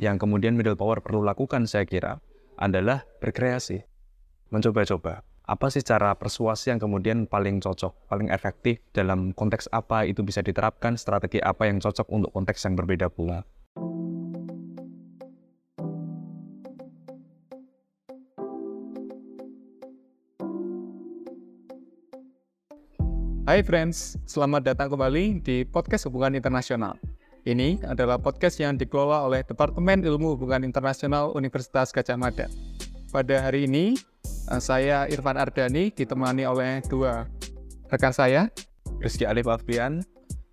yang kemudian middle power perlu lakukan saya kira adalah berkreasi. Mencoba-coba. Apa sih cara persuasi yang kemudian paling cocok, paling efektif dalam konteks apa itu bisa diterapkan, strategi apa yang cocok untuk konteks yang berbeda pula. Hai friends, selamat datang kembali di podcast Hubungan Internasional. Ini adalah podcast yang dikelola oleh Departemen Ilmu Hubungan Internasional Universitas Gajah Mada. Pada hari ini, eh, saya Irfan Ardani ditemani oleh dua rekan saya, Rizky Alif Afrian,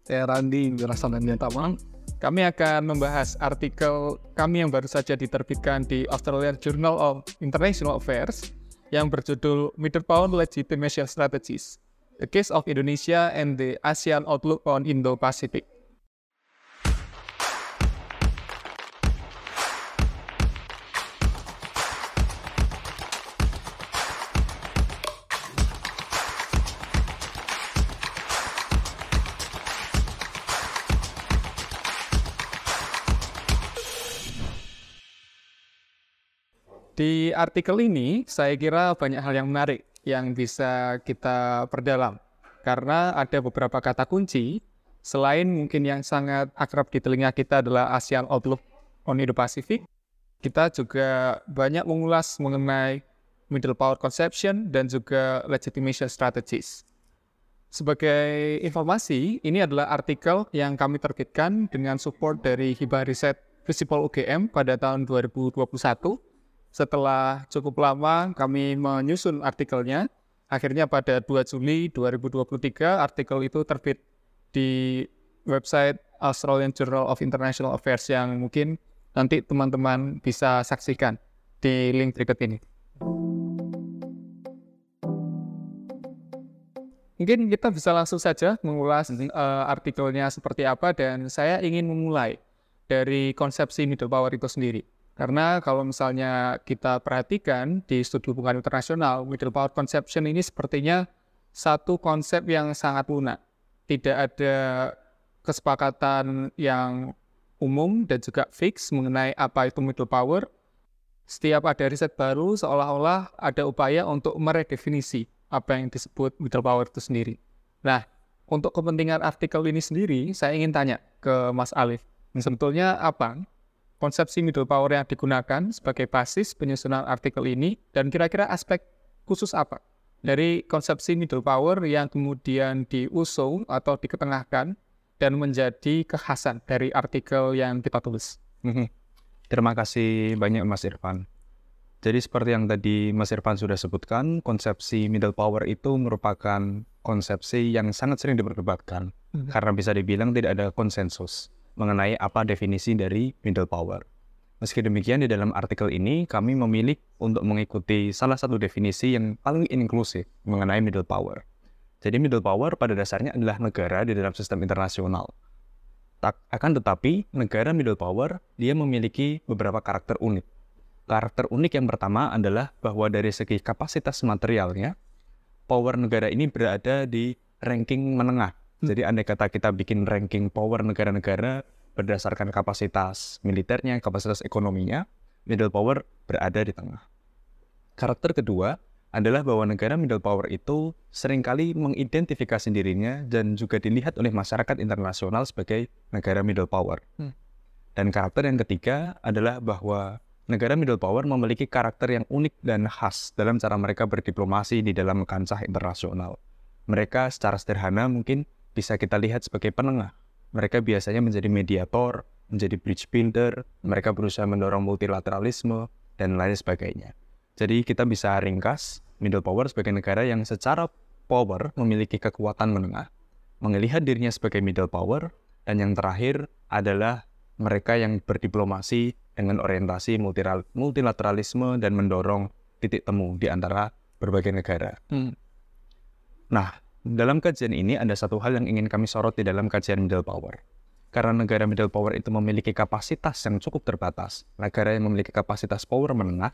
saya Randi Wirasan dan Tamang. Kami akan membahas artikel kami yang baru saja diterbitkan di Australian Journal of International Affairs yang berjudul Middle Power Legitimation Strategies The Case of Indonesia and the ASEAN Outlook on Indo-Pacific. Artikel ini, saya kira banyak hal yang menarik yang bisa kita perdalam. Karena ada beberapa kata kunci, selain mungkin yang sangat akrab di telinga kita adalah ASEAN Outlook on Indo-Pacific, kita juga banyak mengulas mengenai middle power conception dan juga legitimation strategies. Sebagai informasi, ini adalah artikel yang kami terbitkan dengan support dari Hibah Riset Principal UGM pada tahun 2021 setelah cukup lama kami menyusun artikelnya, akhirnya pada 2 Juli 2023 artikel itu terbit di website Australian Journal of International Affairs yang mungkin nanti teman-teman bisa saksikan di link berikut ini. Mungkin kita bisa langsung saja mengulas uh, artikelnya seperti apa dan saya ingin memulai dari konsepsi middle power itu sendiri. Karena kalau misalnya kita perhatikan di studi hubungan internasional, middle power conception ini sepertinya satu konsep yang sangat lunak. Tidak ada kesepakatan yang umum dan juga fix mengenai apa itu middle power. Setiap ada riset baru, seolah-olah ada upaya untuk meredefinisi apa yang disebut middle power itu sendiri. Nah, untuk kepentingan artikel ini sendiri, saya ingin tanya ke Mas Alif. Sebetulnya apa konsepsi middle power yang digunakan sebagai basis penyusunan artikel ini dan kira-kira aspek khusus apa dari konsepsi middle power yang kemudian diusung atau diketengahkan dan menjadi kekhasan dari artikel yang kita tulis. Mhm. Terima kasih banyak Mas Irfan. Jadi seperti yang tadi Mas Irfan sudah sebutkan, konsepsi middle power itu merupakan konsepsi yang sangat sering diperdebatkan hmm. karena bisa dibilang tidak ada konsensus mengenai apa definisi dari middle power. Meski demikian, di dalam artikel ini kami memilih untuk mengikuti salah satu definisi yang paling inklusif mengenai middle power. Jadi middle power pada dasarnya adalah negara di dalam sistem internasional. Tak, akan tetapi, negara middle power dia memiliki beberapa karakter unik. Karakter unik yang pertama adalah bahwa dari segi kapasitas materialnya, power negara ini berada di ranking menengah jadi andai kata kita bikin ranking power negara-negara berdasarkan kapasitas militernya, kapasitas ekonominya, middle power berada di tengah. Karakter kedua adalah bahwa negara middle power itu sering kali mengidentifikasi dirinya dan juga dilihat oleh masyarakat internasional sebagai negara middle power. Hmm. Dan karakter yang ketiga adalah bahwa negara middle power memiliki karakter yang unik dan khas dalam cara mereka berdiplomasi di dalam kancah internasional. Mereka secara sederhana mungkin bisa kita lihat sebagai penengah. Mereka biasanya menjadi mediator, menjadi bridge builder, mereka berusaha mendorong multilateralisme, dan lain sebagainya. Jadi kita bisa ringkas middle power sebagai negara yang secara power memiliki kekuatan menengah, melihat dirinya sebagai middle power, dan yang terakhir adalah mereka yang berdiplomasi dengan orientasi multilateralisme dan mendorong titik temu di antara berbagai negara. Hmm. Nah, dalam kajian ini ada satu hal yang ingin kami sorot di dalam kajian middle power. Karena negara middle power itu memiliki kapasitas yang cukup terbatas, negara yang memiliki kapasitas power menengah,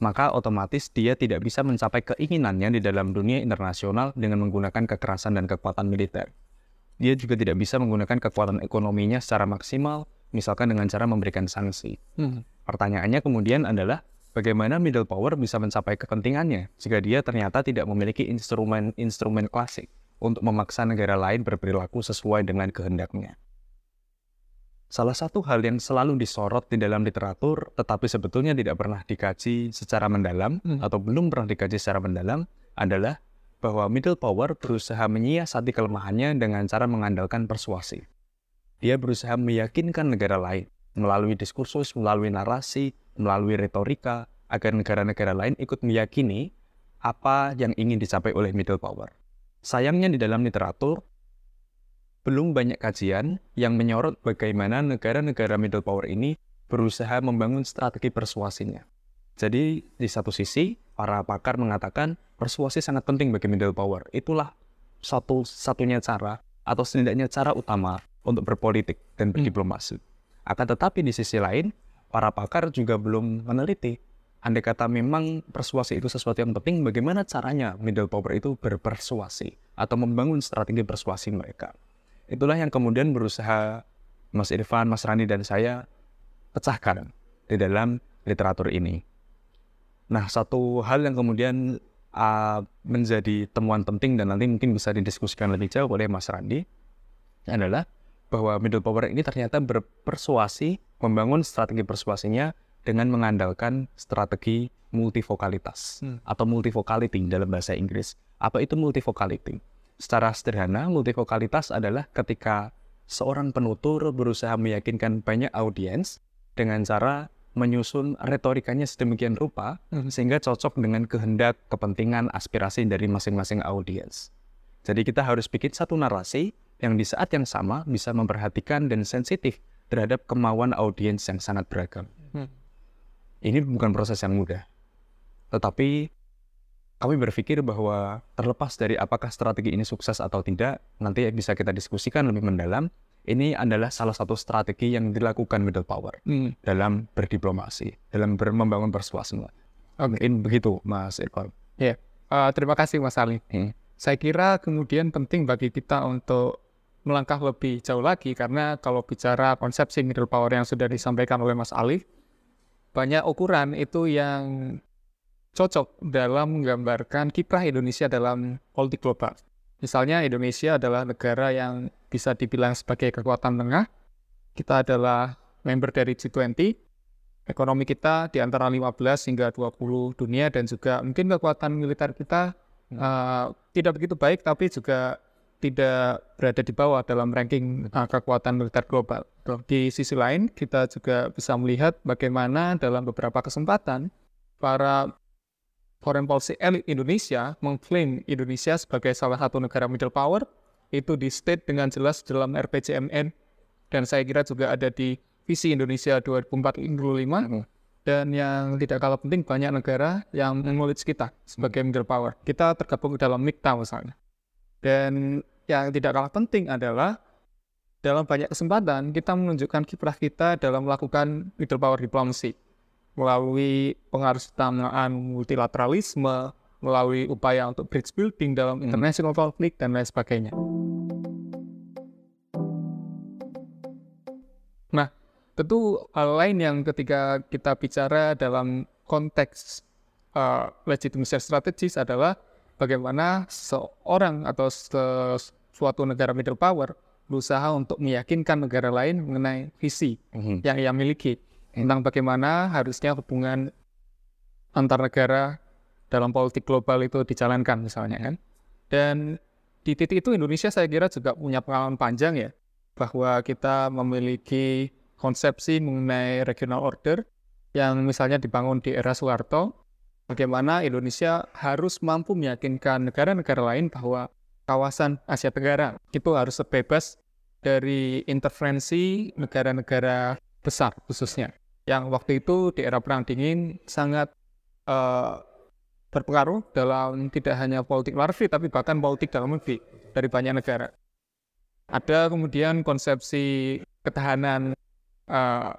maka otomatis dia tidak bisa mencapai keinginannya di dalam dunia internasional dengan menggunakan kekerasan dan kekuatan militer. Dia juga tidak bisa menggunakan kekuatan ekonominya secara maksimal misalkan dengan cara memberikan sanksi. Hmm. Pertanyaannya kemudian adalah bagaimana middle power bisa mencapai kepentingannya jika dia ternyata tidak memiliki instrumen-instrumen klasik untuk memaksa negara lain berperilaku sesuai dengan kehendaknya. Salah satu hal yang selalu disorot di dalam literatur, tetapi sebetulnya tidak pernah dikaji secara mendalam hmm. atau belum pernah dikaji secara mendalam, adalah bahwa middle power berusaha menyiasati kelemahannya dengan cara mengandalkan persuasi. Dia berusaha meyakinkan negara lain melalui diskursus, melalui narasi, melalui retorika, agar negara-negara lain ikut meyakini apa yang ingin dicapai oleh middle power. Sayangnya di dalam literatur, belum banyak kajian yang menyorot bagaimana negara-negara middle power ini berusaha membangun strategi persuasinya. Jadi, di satu sisi, para pakar mengatakan persuasi sangat penting bagi middle power. Itulah satu-satunya cara atau setidaknya cara utama untuk berpolitik dan hmm. berdiplomasi. Hmm. Akan tetapi di sisi lain, para pakar juga belum meneliti andai kata memang persuasi itu sesuatu yang penting, bagaimana caranya middle power itu berpersuasi atau membangun strategi persuasi mereka. Itulah yang kemudian berusaha Mas Irfan, Mas Rani, dan saya pecahkan di dalam literatur ini. Nah, satu hal yang kemudian uh, menjadi temuan penting dan nanti mungkin bisa didiskusikan lebih jauh oleh Mas Randi adalah bahwa middle power ini ternyata berpersuasi, membangun strategi persuasinya dengan mengandalkan strategi multivokalitas hmm. atau multivokality dalam bahasa Inggris. Apa itu multivokality? Secara sederhana, multivokalitas adalah ketika seorang penutur berusaha meyakinkan banyak audiens dengan cara menyusun retorikanya sedemikian rupa hmm. sehingga cocok dengan kehendak, kepentingan, aspirasi dari masing-masing audiens. Jadi kita harus bikin satu narasi yang di saat yang sama bisa memperhatikan dan sensitif terhadap kemauan audiens yang sangat beragam. Hmm. Ini bukan proses yang mudah. Tetapi kami berpikir bahwa terlepas dari apakah strategi ini sukses atau tidak, nanti bisa kita diskusikan lebih mendalam. Ini adalah salah satu strategi yang dilakukan middle power hmm. dalam berdiplomasi, dalam ber membangun persuasi. Oke, okay. begitu, Mas Irfan. Ya, yeah. uh, terima kasih, Mas Ali. Hmm. Saya kira kemudian penting bagi kita untuk melangkah lebih jauh lagi karena kalau bicara konsepsi middle power yang sudah disampaikan oleh Mas Ali, banyak ukuran itu yang cocok dalam menggambarkan kiprah Indonesia dalam politik global. Misalnya Indonesia adalah negara yang bisa dibilang sebagai kekuatan tengah. Kita adalah member dari G20. Ekonomi kita di antara 15 hingga 20 dunia dan juga mungkin kekuatan militer kita uh, tidak begitu baik tapi juga tidak berada di bawah dalam ranking uh, kekuatan militer global. Di sisi lain, kita juga bisa melihat bagaimana dalam beberapa kesempatan para foreign policy elite Indonesia mengklaim Indonesia sebagai salah satu negara middle power itu di state dengan jelas dalam RPJMN dan saya kira juga ada di visi Indonesia 2045 hmm. dan yang tidak kalah penting banyak negara yang mengulis kita sebagai middle power kita tergabung dalam MIKTA misalnya dan yang tidak kalah penting adalah dalam banyak kesempatan kita menunjukkan kiprah kita dalam melakukan middle power diplomacy melalui pengaruh utamakan multilateralisme, melalui upaya untuk bridge building dalam hmm. international conflict dan lain sebagainya. Nah, tentu hal lain yang ketika kita bicara dalam konteks uh, legitimasi strategis adalah bagaimana seorang atau suatu negara middle power berusaha untuk meyakinkan negara lain mengenai visi mm -hmm. yang ia miliki tentang bagaimana harusnya hubungan antar negara dalam politik global itu dijalankan misalnya kan. Dan di titik itu Indonesia saya kira juga punya pengalaman panjang ya bahwa kita memiliki konsepsi mengenai regional order yang misalnya dibangun di era Soeharto bagaimana Indonesia harus mampu meyakinkan negara-negara lain bahwa kawasan Asia Tenggara itu harus bebas dari intervensi negara-negara besar khususnya yang waktu itu di era Perang Dingin sangat uh, berpengaruh dalam tidak hanya politik luar negeri, tapi bahkan politik dalam negeri dari banyak negara. Ada kemudian konsepsi ketahanan uh,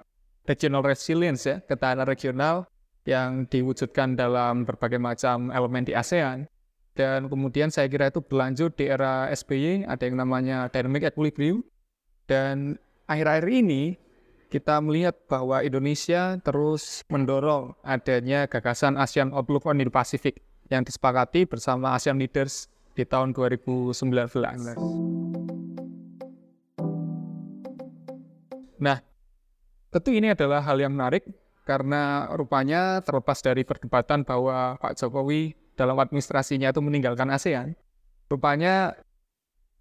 regional resilience ya, ketahanan regional yang diwujudkan dalam berbagai macam elemen di ASEAN. Dan kemudian saya kira itu berlanjut di era SBY, ada yang namanya dynamic equilibrium. Dan akhir-akhir ini kita melihat bahwa Indonesia terus mendorong adanya gagasan ASEAN Outlook on Indo-Pacific yang disepakati bersama ASEAN Leaders di tahun 2019. Nah, tentu ini adalah hal yang menarik karena rupanya terlepas dari perdebatan bahwa Pak Jokowi dalam administrasinya itu meninggalkan ASEAN, rupanya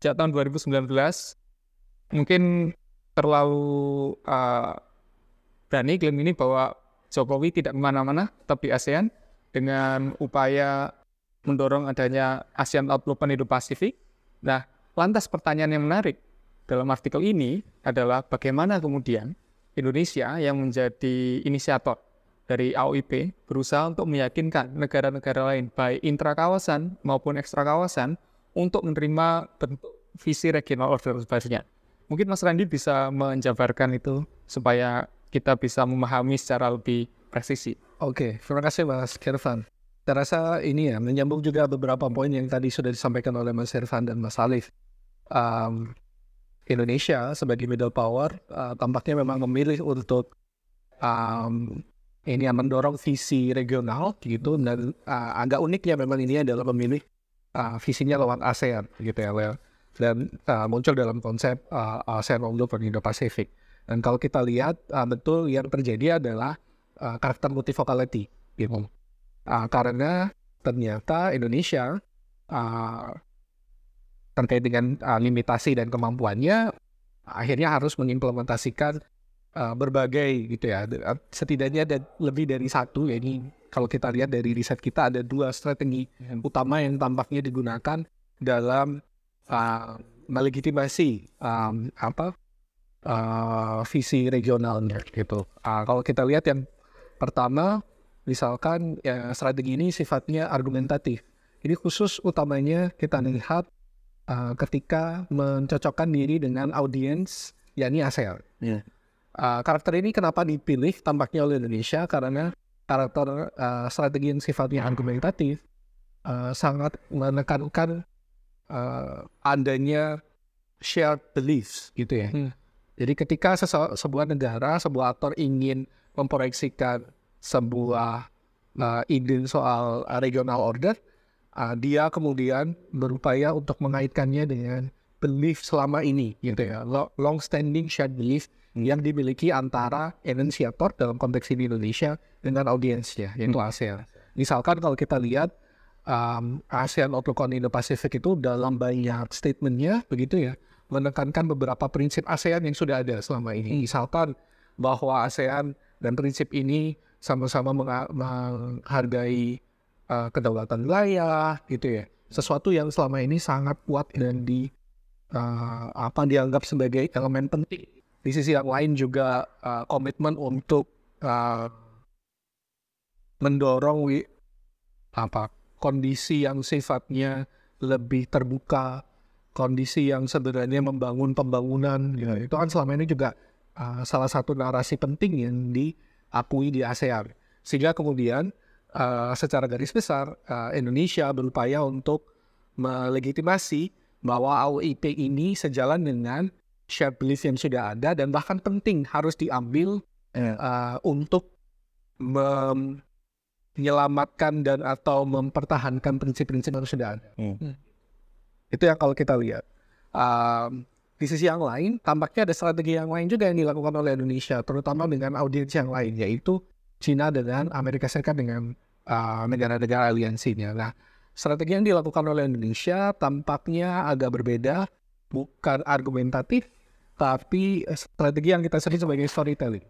sejak tahun 2019 mungkin terlalu uh, berani klaim ini bahwa Jokowi tidak ke mana-mana, tetap di ASEAN dengan upaya mendorong adanya ASEAN Outlook Indo-Pasifik. Nah, lantas pertanyaan yang menarik dalam artikel ini adalah bagaimana kemudian Indonesia yang menjadi inisiator dari AOIP berusaha untuk meyakinkan negara-negara lain, baik intra kawasan maupun ekstra kawasan, untuk menerima bentuk visi regional order barunya. Mungkin Mas Randi bisa menjabarkan itu supaya kita bisa memahami secara lebih presisi. Oke, terima kasih Mas Kervan. Saya rasa ini ya menyambung juga beberapa poin yang tadi sudah disampaikan oleh Mas Irfan dan Mas Alif. Um, Indonesia sebagai middle power uh, tampaknya memang memilih untuk um, ini yang mendorong visi regional gitu dan uh, agak unik ya memang ini adalah memilih uh, visinya lewat ASEAN gitu ya dan uh, muncul dalam konsep uh, ASEAN untuk Indo-Pasifik. Dan kalau kita lihat uh, betul yang terjadi adalah uh, karakter multivocality gitu. Uh, karena ternyata Indonesia uh, terkait dengan uh, limitasi dan kemampuannya akhirnya harus mengimplementasikan uh, berbagai gitu ya setidaknya ada lebih dari satu ya ini kalau kita lihat dari riset kita ada dua strategi utama yang tampaknya digunakan dalam uh, melegitimasi um, apa uh, visi regionalnya gitu. Uh, kalau kita lihat yang pertama, misalkan ya, strategi ini sifatnya argumentatif. Ini khusus utamanya kita lihat uh, ketika mencocokkan diri dengan audiens yakni ASEAN. Yeah. Uh, karakter ini kenapa dipilih tampaknya oleh Indonesia karena karakter uh, strategi yang sifatnya argumentatif uh, sangat menekankan uh, adanya shared beliefs gitu ya. Hmm. Jadi ketika sebuah negara, sebuah aktor ingin memproyeksikan sebuah uh, ide soal uh, regional order, uh, dia kemudian berupaya untuk mengaitkannya dengan belief selama ini, gitu ya, long standing shared belief. Yang dimiliki antara inisiator dalam konteks ini Indonesia dengan audiensnya, yaitu hmm. ASEAN. Misalkan kalau kita lihat um, ASEAN Outlook on Indo-Pacific itu dalam banyak statementnya begitu ya menekankan beberapa prinsip ASEAN yang sudah ada selama ini. Hmm. Misalkan bahwa ASEAN dan prinsip ini sama-sama menghargai uh, kedaulatan wilayah gitu ya. Sesuatu yang selama ini sangat kuat dan di uh, apa dianggap sebagai elemen penting. Di sisi yang lain juga uh, komitmen untuk uh, mendorong wi, apa kondisi yang sifatnya lebih terbuka, kondisi yang sebenarnya membangun pembangunan, ya, itu kan selama ini juga uh, salah satu narasi penting yang diakui di ASEAN. Sehingga kemudian uh, secara garis besar uh, Indonesia berupaya untuk melegitimasi bahwa AOIP ini sejalan dengan shared belief yang sudah ada dan bahkan penting harus diambil uh, untuk mem menyelamatkan dan atau mempertahankan prinsip-prinsip yang sudah ada. Hmm. Hmm. Itu yang kalau kita lihat. Um, di sisi yang lain, tampaknya ada strategi yang lain juga yang dilakukan oleh Indonesia, terutama dengan audiens yang lain, yaitu China dengan Amerika Serikat dengan uh, negara-negara aliansinya. Nah, strategi yang dilakukan oleh Indonesia tampaknya agak berbeda, bukan argumentatif, tapi strategi yang kita sebut sebagai storytelling.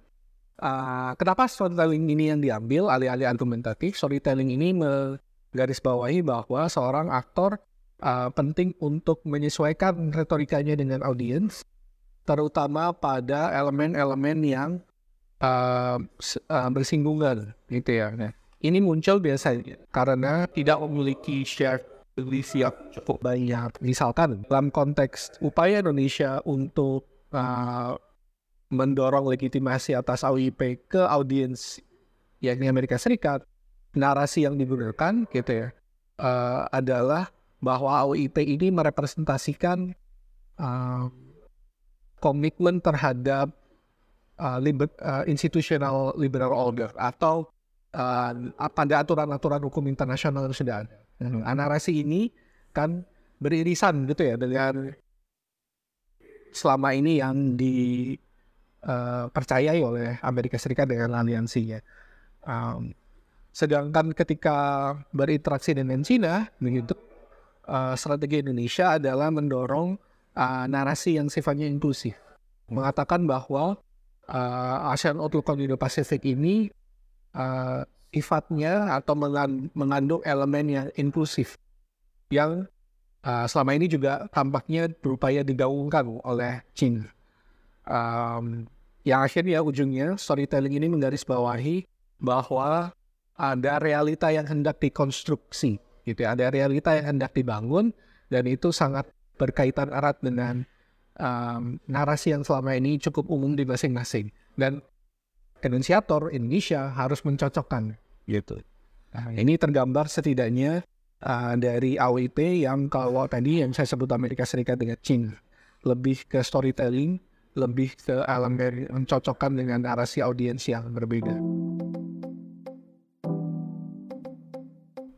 Uh, kenapa storytelling ini yang diambil alih-alih argumentatif? Storytelling ini menggarisbawahi bahwa seorang aktor uh, penting untuk menyesuaikan retorikanya dengan audiens, terutama pada elemen-elemen yang uh, uh, bersinggungan, gitu ya. Nah, ini muncul biasanya karena tidak memiliki shared belief yang cukup banyak. Misalkan dalam konteks upaya Indonesia untuk uh, mendorong legitimasi atas AUIP ke audiens yakni Amerika Serikat, narasi yang digunakan gitu ya uh, adalah bahwa AUIP ini merepresentasikan uh, komitmen terhadap uh, liber, uh, institutional liberal order atau uh, pada aturan-aturan hukum internasional yang sudah ada. Hmm. narasi ini kan beririsan gitu ya dengan selama ini yang dipercayai uh, oleh Amerika Serikat dengan aliansinya. Um, sedangkan ketika berinteraksi dengan China, begitu uh, strategi Indonesia adalah mendorong uh, narasi yang sifatnya inklusif, mengatakan bahwa uh, ASEAN Outlook on Indo-Pacific ini uh, atau mengandung elemen yang inklusif yang uh, selama ini juga tampaknya berupaya digaungkan oleh China. Um, yang akhirnya ujungnya storytelling ini menggarisbawahi bahwa ada realita yang hendak dikonstruksi, gitu ya. Ada realita yang hendak dibangun dan itu sangat berkaitan erat dengan um, narasi yang selama ini cukup umum di masing-masing. Dan enunciator Indonesia harus mencocokkan gitu. Nah, ini tergambar setidaknya uh, dari AWP yang kalau tadi yang saya sebut Amerika Serikat dengan China lebih ke storytelling, lebih ke elemen mencocokkan dengan narasi audiens yang berbeda.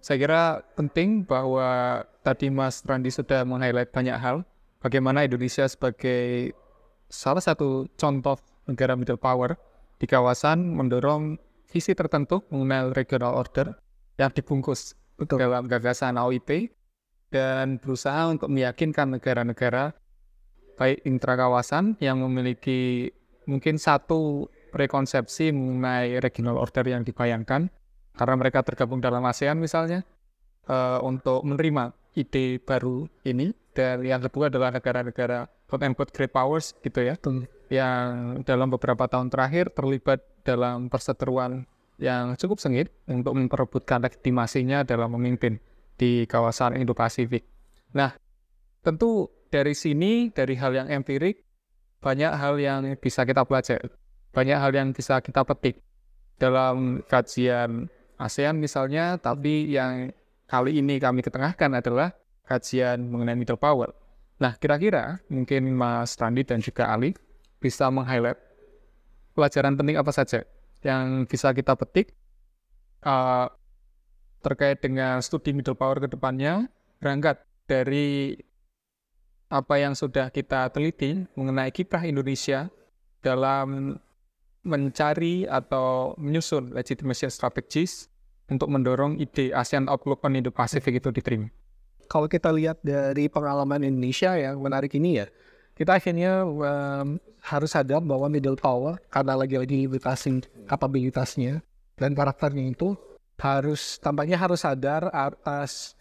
Saya kira penting bahwa tadi Mas Randi sudah meng-highlight banyak hal, bagaimana Indonesia sebagai salah satu contoh negara middle power di kawasan mendorong visi tertentu mengenai regional order yang dibungkus Betul. dalam gagasan AOIP dan berusaha untuk meyakinkan negara-negara baik intra kawasan yang memiliki mungkin satu prekonsepsi mengenai regional order yang dibayangkan karena mereka tergabung dalam ASEAN misalnya uh, untuk menerima ide baru ini dan yang kedua adalah negara-negara quote unquote great powers gitu ya Betul. yang dalam beberapa tahun terakhir terlibat dalam perseteruan yang cukup sengit untuk memperebutkan legitimasinya dalam memimpin di kawasan Indo-Pasifik. Nah, tentu dari sini, dari hal yang empirik, banyak hal yang bisa kita pelajari, banyak hal yang bisa kita petik dalam kajian ASEAN misalnya, tapi yang kali ini kami ketengahkan adalah kajian mengenai middle power. Nah, kira-kira mungkin Mas Randi dan juga Ali bisa meng-highlight pelajaran penting apa saja yang bisa kita petik uh, terkait dengan studi middle power ke depannya, berangkat dari apa yang sudah kita teliti mengenai kiprah Indonesia dalam mencari atau menyusun legitimation strategies untuk mendorong ide ASEAN Outlook on Indo-Pacific itu diterima. Kalau kita lihat dari pengalaman Indonesia yang menarik ini ya, kita akhirnya um, harus sadar bahwa middle power karena lagi-lagi limitasi kapabilitasnya dan karakternya itu harus tampaknya harus sadar atas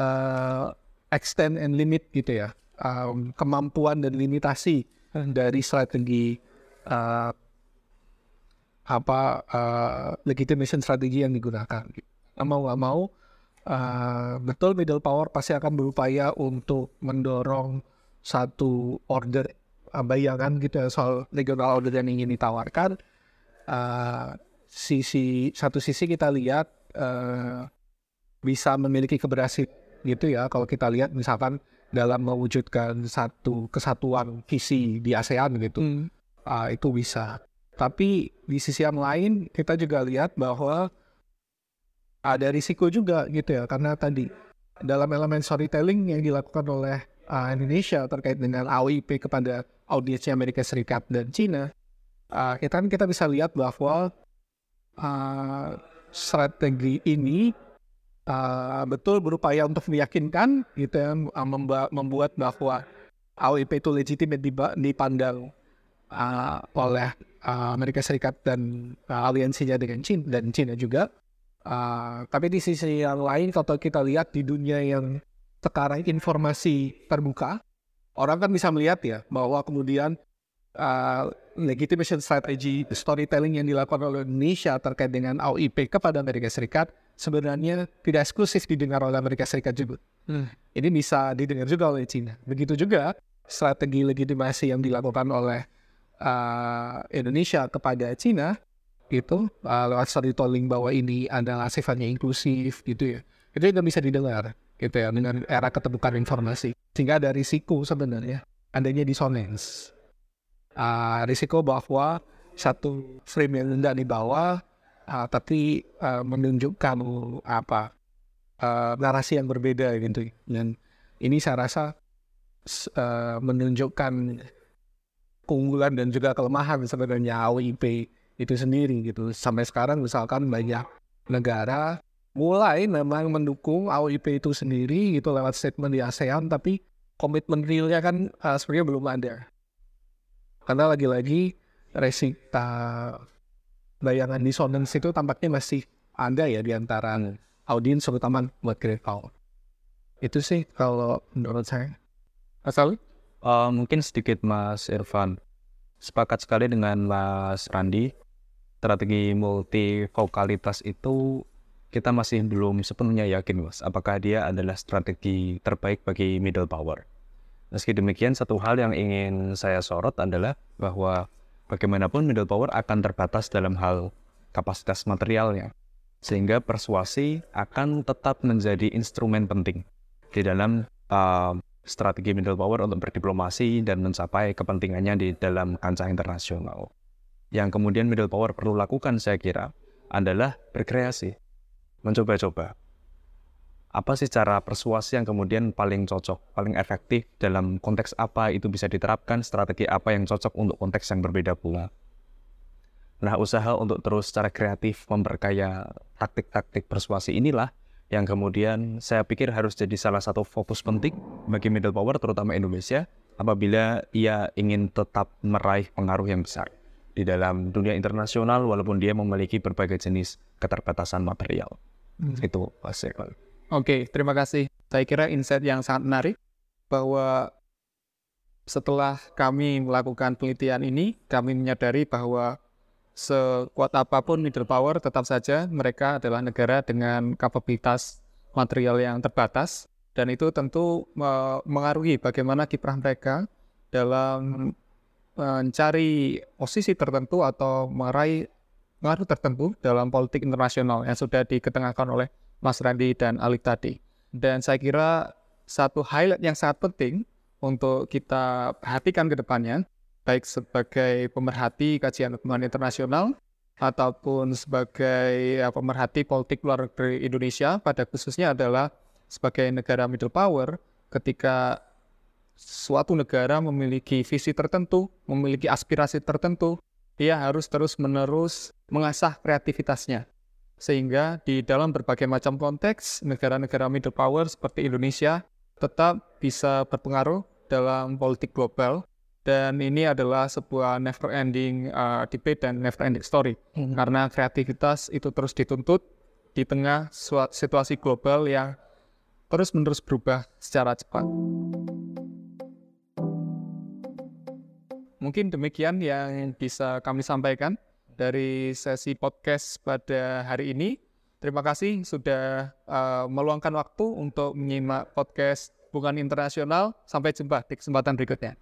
uh, extend and limit gitu ya um, kemampuan dan limitasi dari strategi uh, apa uh, legitimation strategi yang digunakan. Mau nggak mau uh, betul middle power pasti akan berupaya untuk mendorong satu order bayangan gitu ya soal regional order yang ingin ditawarkan. Uh, sisi satu sisi kita lihat uh, bisa memiliki keberhasilan gitu ya kalau kita lihat misalkan dalam mewujudkan satu kesatuan visi di ASEAN gitu hmm. uh, itu bisa. Tapi di sisi yang lain kita juga lihat bahwa ada risiko juga gitu ya karena tadi dalam elemen storytelling yang dilakukan oleh uh, Indonesia terkait dengan AOIP kepada audiensnya Amerika Serikat dan Cina uh, kita kan kita bisa lihat bahwa uh, strategi ini uh, betul berupaya untuk meyakinkan gitu ya uh, membuat bahwa AOIP itu legitimate dipandang uh, oleh uh, Amerika Serikat dan uh, aliansinya dengan Cina dan Cina juga. Uh, tapi di sisi yang lain kalau kita lihat di dunia yang sekarang informasi terbuka, orang kan bisa melihat ya bahwa kemudian uh, legitimation strategy storytelling yang dilakukan oleh Indonesia terkait dengan AOIP kepada Amerika Serikat sebenarnya tidak eksklusif didengar oleh Amerika Serikat juga. Hmm. Ini bisa didengar juga oleh China. Begitu juga strategi legitimasi yang dilakukan oleh uh, Indonesia kepada China gitu uh, lewat storytelling bahwa ini adalah sifatnya inklusif gitu ya itu juga bisa didengar gitu ya dengan era keterbukaan informasi. Sehingga ada risiko sebenarnya adanya dissonance. Uh, risiko bahwa satu frame yang rendah di bawah uh, tapi uh, menunjukkan apa uh, narasi yang berbeda gitu. Dan ini saya rasa uh, menunjukkan keunggulan dan juga kelemahan sebenarnya AWIP itu sendiri gitu. Sampai sekarang misalkan banyak negara mulai memang mendukung AOIP itu sendiri gitu lewat statement di ASEAN tapi komitmen realnya kan uh, sebenarnya belum ada. Karena lagi-lagi resita bayangan dissonance itu tampaknya masih ada ya di antara audiens terutama buat Great Power itu sih kalau menurut saya. Asal? Uh, mungkin sedikit Mas Irfan. Sepakat sekali dengan Mas Randi strategi multi vokalitas itu kita masih belum sepenuhnya yakin mas apakah dia adalah strategi terbaik bagi middle power. Meski demikian satu hal yang ingin saya sorot adalah bahwa bagaimanapun middle power akan terbatas dalam hal kapasitas materialnya. Sehingga persuasi akan tetap menjadi instrumen penting di dalam uh, strategi middle power untuk berdiplomasi dan mencapai kepentingannya di dalam kancah internasional. Yang kemudian middle power perlu lakukan saya kira adalah berkreasi mencoba-coba. Apa sih cara persuasi yang kemudian paling cocok, paling efektif dalam konteks apa itu bisa diterapkan, strategi apa yang cocok untuk konteks yang berbeda pula. Nah, usaha untuk terus secara kreatif memperkaya taktik-taktik persuasi inilah yang kemudian saya pikir harus jadi salah satu fokus penting bagi middle power terutama Indonesia apabila ia ingin tetap meraih pengaruh yang besar di dalam dunia internasional walaupun dia memiliki berbagai jenis keterbatasan material. Hmm. Itu Mas Oke, okay, terima kasih. Saya kira insight yang sangat menarik bahwa setelah kami melakukan penelitian ini, kami menyadari bahwa sekuat apa pun middle power, tetap saja mereka adalah negara dengan kapabilitas material yang terbatas, dan itu tentu mengaruhi bagaimana kiprah mereka dalam mencari posisi tertentu atau meraih pengaruh tertentu dalam politik internasional yang sudah diketengahkan oleh Mas Randi dan Alik tadi. Dan saya kira satu highlight yang sangat penting untuk kita perhatikan ke depannya, baik sebagai pemerhati kajian hubungan internasional ataupun sebagai ya, pemerhati politik luar negeri Indonesia pada khususnya adalah sebagai negara middle power ketika suatu negara memiliki visi tertentu, memiliki aspirasi tertentu, dia harus terus-menerus mengasah kreativitasnya. Sehingga di dalam berbagai macam konteks, negara-negara middle power seperti Indonesia tetap bisa berpengaruh dalam politik global. Dan ini adalah sebuah never-ending uh, debate dan never-ending story. Hmm. Karena kreativitas itu terus dituntut di tengah situasi global yang terus-menerus berubah secara cepat. Mungkin demikian yang bisa kami sampaikan dari sesi podcast pada hari ini. Terima kasih sudah uh, meluangkan waktu untuk menyimak podcast Hubungan Internasional. Sampai jumpa di kesempatan berikutnya.